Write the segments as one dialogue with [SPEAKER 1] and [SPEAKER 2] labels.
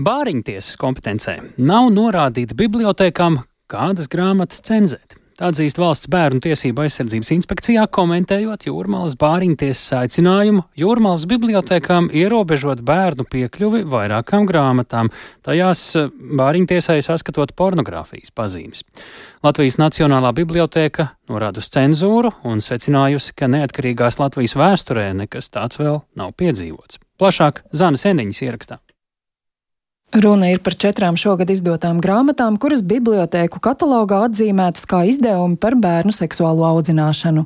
[SPEAKER 1] Bāriņtiesas kompetencē nav norādīta bibliotekām, kādas grāmatas cenzēt. Atzīst valsts bērnu tiesību aizsardzības inspekcijā, komentējot Jūrmālas bāriņtiesas aicinājumu Jūrmālas bibliotekām ierobežot bērnu piekļuvi vairākām grāmatām, tajās eh, bāriņtiesai saskatot pornogrāfijas pazīmes. Latvijas Nacionālā biblioteka norāda uz cenzūru un secinājusi, ka neatkarīgās Latvijas vēsturē nekas tāds vēl nav piedzīvots. Plašāk Zana Seniņas ierakstā.
[SPEAKER 2] Runa ir par četrām šogad izdotām grāmatām, kuras bibliotēku katalogā atzīmētas kā izdevumi par bērnu seksuālo audzināšanu.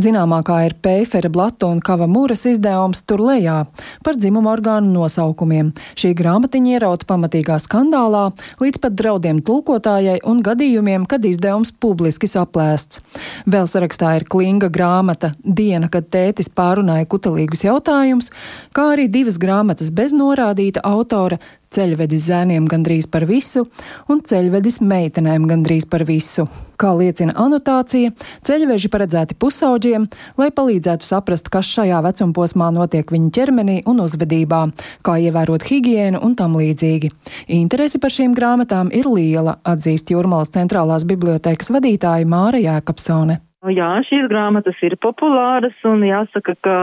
[SPEAKER 2] Zināmākā ir Pēfera Blata un Kava Mūras izdevums tur lejā par dzimumu orgānu nosaukumiem. Šī grāmatiņa ierauta pamatīgā skandālā, līdz pat draudiem tulkotājai un gadījumiem, kad izdevums publiski saplēsts. Vēl sarakstā ir klinga grāmata Diena, kad tētis pārunāja kutelīgus jautājumus, kā arī divas grāmatas bez norādīta autora ceļvedis zēniem gandrīz par visu un ceļvedis meitenēm gandrīz par visu. Kā liecina anotācija, ceļveži paredzēti pusauģiem, lai palīdzētu saprast, kas šajā vecumposmā notiek viņu ķermenī un uzvedībā, kā ievērot higiēnu un tam līdzīgi. Interesi par šīm grāmatām ir liela, atzīst Jūrmālas centrālās bibliotēkas vadītāja Māra Jēkabsone.
[SPEAKER 3] Nu jā, šīs grāmatas ir populāras un jāsaka, ka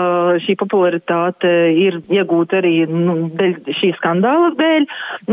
[SPEAKER 3] šī popularitāte ir iegūta arī nu, dēļ šī skandāla dēļ,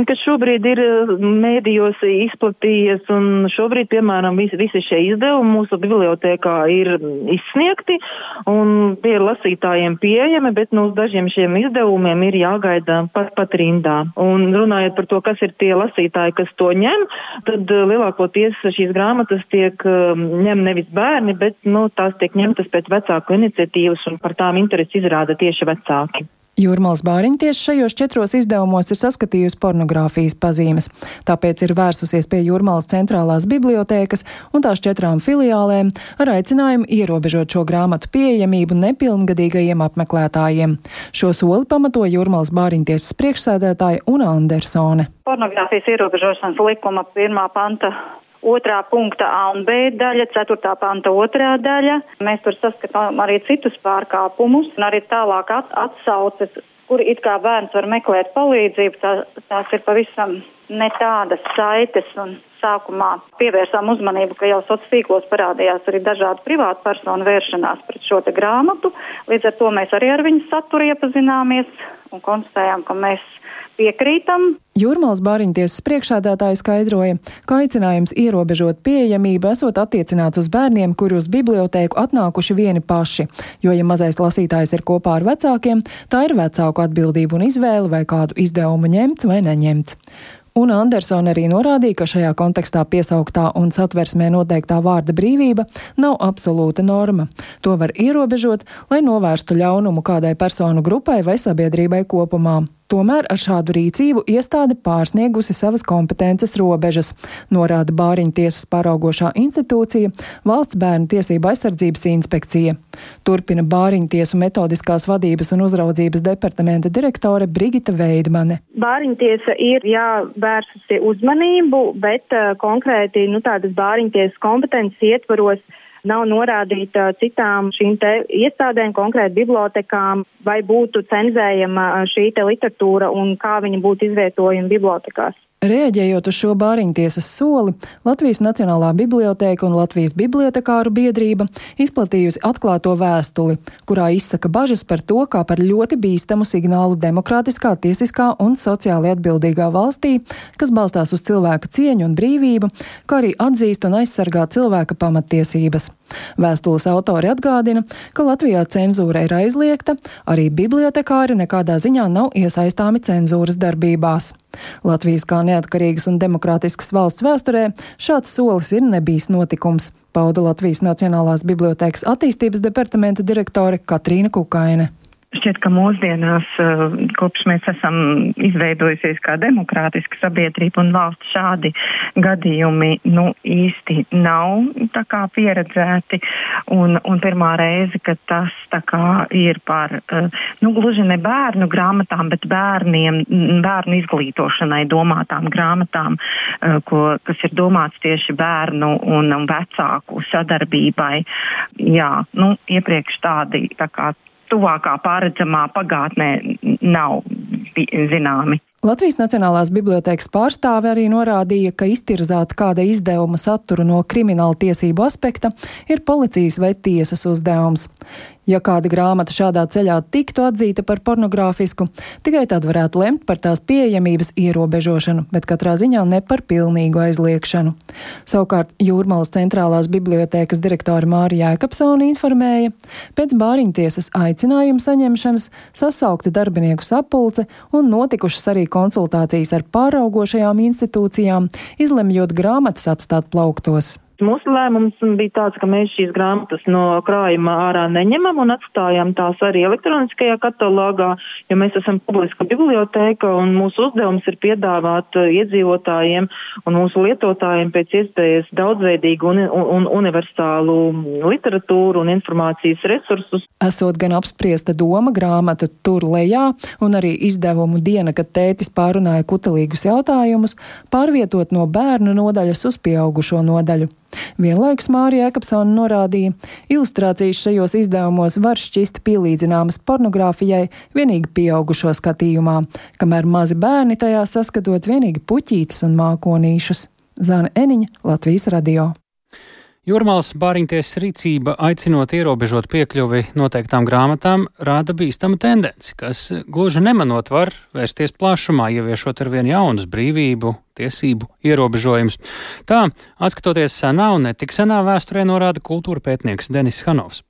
[SPEAKER 3] kas šobrīd ir mēdījos izplatījies un šobrīd, piemēram, visi, visi šie izdevumi mūsu bibliotēkā ir izsniegti un tie ir lasītājiem pieejami, bet nu, uz dažiem šiem izdevumiem ir jāgaida pat, pat rindā. Un runājot par to, kas ir tie lasītāji, kas to ņem, tad lielākoties šīs grāmatas tiek ņem nevis bērni, bet nu, tās tiek ņemtas pēc vecāku iniciatīvas un par tām interesi izrāda tieši vecāki.
[SPEAKER 2] Jūrmālas bāriņtieši šajos četros izdevumos ir saskatījusi pornogrāfijas pazīmes, tāpēc ir vērsusies pie Jūrmālas centrālās bibliotēkas un tās četrām filiālēm ar aicinājumu ierobežot šo grāmatu pieejamību nepilngadīgajiem apmeklētājiem. Šo soli pamato Jūrmālas bāriņtiesas priekšsēdētāja Una Andersone.
[SPEAKER 4] Pornogrāfijas ierobežošanas likuma pirmā panta otrā punkta A un B daļa, ceturtā panta otrā daļa. Mēs tur saskatām arī citus pārkāpumus un arī tālāk at atsauces, kur it kā bērns var meklēt palīdzību. Tā, tās ir pavisam ne tādas saites un sākumā pievērsām uzmanību, ka jau sociālos tīklos parādījās arī dažādu privātu personu vēršanās pret šo grāmatu. Līdz ar to mēs arī ar viņu saturu iepazināmies un konstatējām, ka mēs piekrītam.
[SPEAKER 2] Jūrmāls Bāriņtiesas priekšādātāja skaidroja, ka aicinājums ierobežot pieejamību esot attiecināts uz bērniem, kuri uz bibliotēku atnākuši vieni paši, jo, ja mazais lasītājs ir kopā ar vecākiem, tā ir vecāku atbildība un izvēle, vai kādu izdevumu ņemt vai neņemt. Un Andersona arī norādīja, ka šajā kontekstā piesauktā un satversmē noteiktā vārda brīvība nav absolūta norma. To var ierobežot, lai novērstu ļaunumu kādai personu grupai vai sabiedrībai kopumā. Tomēr ar šādu rīcību iestāde pārsniegusi savas kompetences robežas, norāda Bāriņu tiesas pāraugošā institūcija Valsts bērnu tiesību aizsardzības inspekcija. Turpina Bāriņu tiesu metodiskās vadības un uzraudzības departamenta direktore Brigita Veidmane.
[SPEAKER 5] Bāriņu tiesa ir jāvērsusi uzmanību, bet uh, konkrēti nu, tādas Bāriņu tiesas kompetences ietvaros nav norādīta citām šīm te iestādēm, konkrēti bibliotekām, vai būtu cenzējama šī te literatūra un kā viņa būtu izvietojama bibliotekās.
[SPEAKER 2] Rēģējot uz šo bāriņtiesas soli, Latvijas Nacionālā bibliotēka un Latvijas bibliotekāru biedrība izplatījusi atklāto vēstuli, kurā izsaka bažas par to, kā par ļoti bīstamu signālu demokrātiskā, tiesiskā un sociāli atbildīgā valstī, kas balstās uz cilvēka cieņu un brīvību, kā arī atzīst un aizsargā cilvēka pamatiesības. Vēstules autori atgādina, ka Latvijā cenzūra ir aizliegta, arī bibliotekāri nekādā ziņā nav iesaistāmi cenzūras darbībās. Latvijas kā neatkarīgas un demokrātiskas valsts vēsturē šāds solis ir nebijis notikums, pauda Latvijas Nacionālās bibliotēkas attīstības departamenta direktore Katrīna Kukaine.
[SPEAKER 6] Šķiet, ka mūsdienās, eh, kopš mēs esam izveidojusies kā demokrātiska sabiedrība un valsts, šādi gadījumi nu, īsti nav kā pieredzēti. Un, un pirmā reize, kad tas kā ir par, eh, nu, gluži ne bērnu grāmatām, bet bērniem, bērnu izglītošanai domātām grāmatām, eh, ko, kas ir domāts tieši bērnu un vecāku sadarbībai. Jā, nu, iepriekš tādi tā kā tuvākā pārredzamā pagātnē nav zināmi.
[SPEAKER 2] Latvijas Nacionālās bibliotēkas pārstāve arī norādīja, ka iztirzāt kāda izdevuma saturu no krimināla tiesību aspekta ir policijas vai tiesas uzdevums. Ja kāda grāmata šādā ceļā tiktu atzīta par pornogrāfisku, tikai tad varētu lemt par tās pieejamības ierobežošanu, bet katrā ziņā ne par pilnīgu aizliekšanu. Savukārt Jūrmalas centrālās bibliotēkas direktora Mārija Jēkabsona informēja, pēc bāriņtiesas aicinājuma saņemšanas sasaukta darbinieku sapulce un notikušas arī konsultācijas ar pāraugošajām institūcijām, izlemjot grāmatas atstāt plauktos.
[SPEAKER 3] Mūsu lēmums bija tāds, ka mēs šīs grāmatas no krājuma ārā neņemam un atstājam tās arī elektroniskajā katalogā, jo mēs esam publiska biblioteka un mūsu uzdevums ir piedāvāt uh, iedzīvotājiem un mūsu lietotājiem pēc iespējas daudzveidīgu un, un, un universālu literatūru un informācijas resursus.
[SPEAKER 2] Esot gan apspriesta doma grāmata tur lejā un arī izdevumu diena, kad tētis pārunāja kutelīgus jautājumus, pārvietot no bērnu nodaļas uz pieaugušo nodaļu. Vienlaikus Mārija Ekapsona norādīja, ilustrācijas šajos izdevumos var šķist pielīdzināmas pornogrāfijai vienīgi pieaugušo skatījumā, kamēr mazi bērni tajā saskatot vienīgi puķītes un mākonīšus. Zāne Eniņa, Latvijas radio.
[SPEAKER 1] Jūrmālas bāriņtiesas rīcība, aicinot ierobežot piekļuvi noteiktām grāmatām, rāda bīstamu tendenci, kas gluži nemanot var vērsties plašumā, ieviešot ar vien jaunus brīvību, tiesību ierobežojumus. Tā, atskatoties senā un netik senā vēsturē, norāda kultūra pētnieks Denis Hanovs.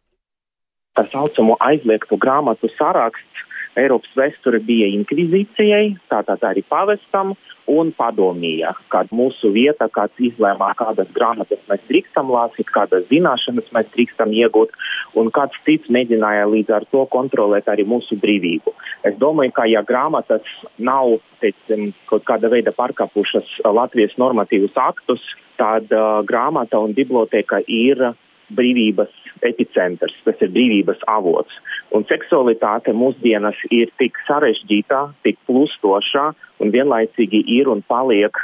[SPEAKER 7] Tā saucamo aizliegtu grāmatu saraksts Eiropas vēsture bija inkvizīcijai, tātad arī pavestam, un padomīja, kad mūsu vieta, kāds izlēmā, kādas grāmatas mēs drīkstam lasīt, kādas zināšanas mēs drīkstam iegūt, un kāds cits mēģināja līdz ar to kontrolēt arī mūsu brīvību. Es domāju, ka ja grāmatas nav, teicam, kaut kāda veida pārkāpušas Latvijas normatīvus aktus, tad uh, grāmata un biblioteka ir brīvības epicentrs, tas ir brīvības avots. Un seksualitāte mūsdienas ir tik sarežģīta, tik plūstoša un vienlaicīgi ir un paliek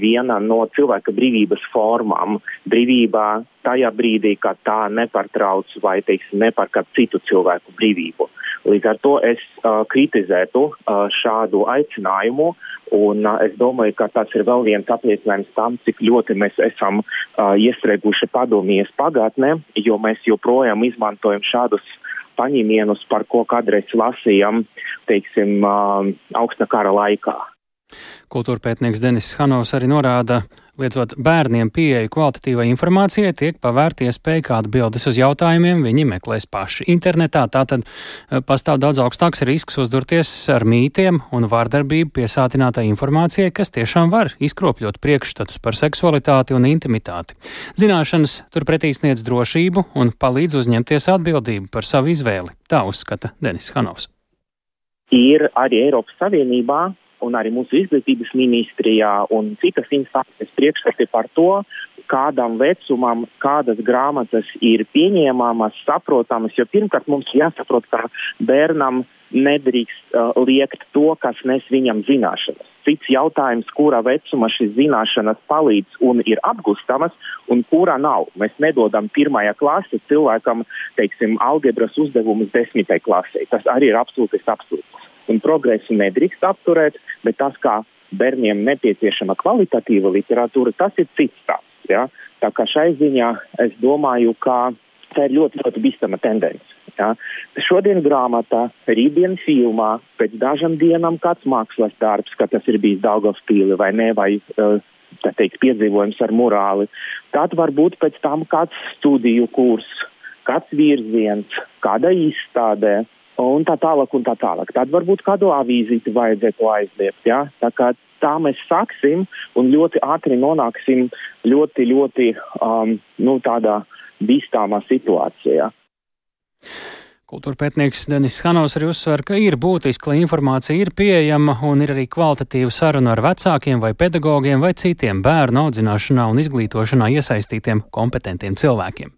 [SPEAKER 7] viena no cilvēka brīvības formām. Brīvībā tajā brīdī, kad tā nepārtrauc vai, teiksim, nepārkāp citu cilvēku brīvību. Līdz ar to es uh, kritizētu uh, šādu aicinājumu, un uh, es domāju, ka tas ir vēl viens apliecinājums tam, cik ļoti mēs esam uh, iestrēguši padomījies pagātnē, jo mēs joprojām izmantojam šādus paņēmienus, par ko kādreiz lasījām, teiksim, uh, augsta kara laikā.
[SPEAKER 1] Kultūra pētnieks Denis Hanovs arī norāda, liedzot bērniem pieeju kvalitatīvai informācijai, tiek pavērta iespēja, kā atbildes uz jautājumiem viņi meklēs paši internetā. Tātad eh, pastāv daudz augstāks risks uzdurties ar mītiem un vārdarbību piesātinātai informācijai, kas tiešām var izkropļot priekšstatus par seksualitāti un intimitāti. Zināšanas turpretī sniedz drošību un palīdz uzņemties atbildību par savu izvēli. Tā uzskata Denis Hanovs.
[SPEAKER 7] Ir arī Eiropas Savienībā un arī mūsu izglītības ministrijā un citas instances priekšstati par to, kādam vecumam kādas grāmatas ir pieņēmamas, saprotamas, jo pirmkārt mums jāsaprot, ka bērnam nedrīkst uh, liekt to, kas nes viņam zināšanas. Cits jautājums, kurā vecumā šīs zināšanas palīdz un ir apgustamas, un kurā nav. Mēs nedodam pirmajā klasē cilvēkam, teiksim, algebras uzdevumus desmitai klasē. Tas arī ir absolūtais absurds un progresu nedrīkst apturēt, bet tas, kā bērniem nepieciešama kvalitatīva literatūra, tas ir cits stāsts. Ja? Tā kā šai ziņā es domāju, ka tā ir ļoti, ļoti bīstama tendence. Ja? Šodien grāmatā, rītdien filmā, pēc dažām dienām kāds mākslas darbs, ka tas ir bijis Daugavspīli vai ne, vai uh, teikt, piedzīvojums ar morāli. Tad varbūt pēc tam kāds studiju kurs, kāds virziens, kāda izstādē, un tā tālāk, un tā tālāk. Tad varbūt kādu avīzīti vajadzētu aizliegt. Ja? Tā kā tā mēs sāksim un ļoti ātri nonāksim ļoti, ļoti um, nu, tādā bīstāmā situācijā.
[SPEAKER 1] Kultūra pētnieks Denis Hanovs arī uzsver, ka ir būtiski, lai informācija ir pieejama un ir arī kvalitatīva saruna ar vecākiem vai pedagogiem vai citiem bērnu audzināšanā un izglītošanā iesaistītiem kompetentiem cilvēkiem.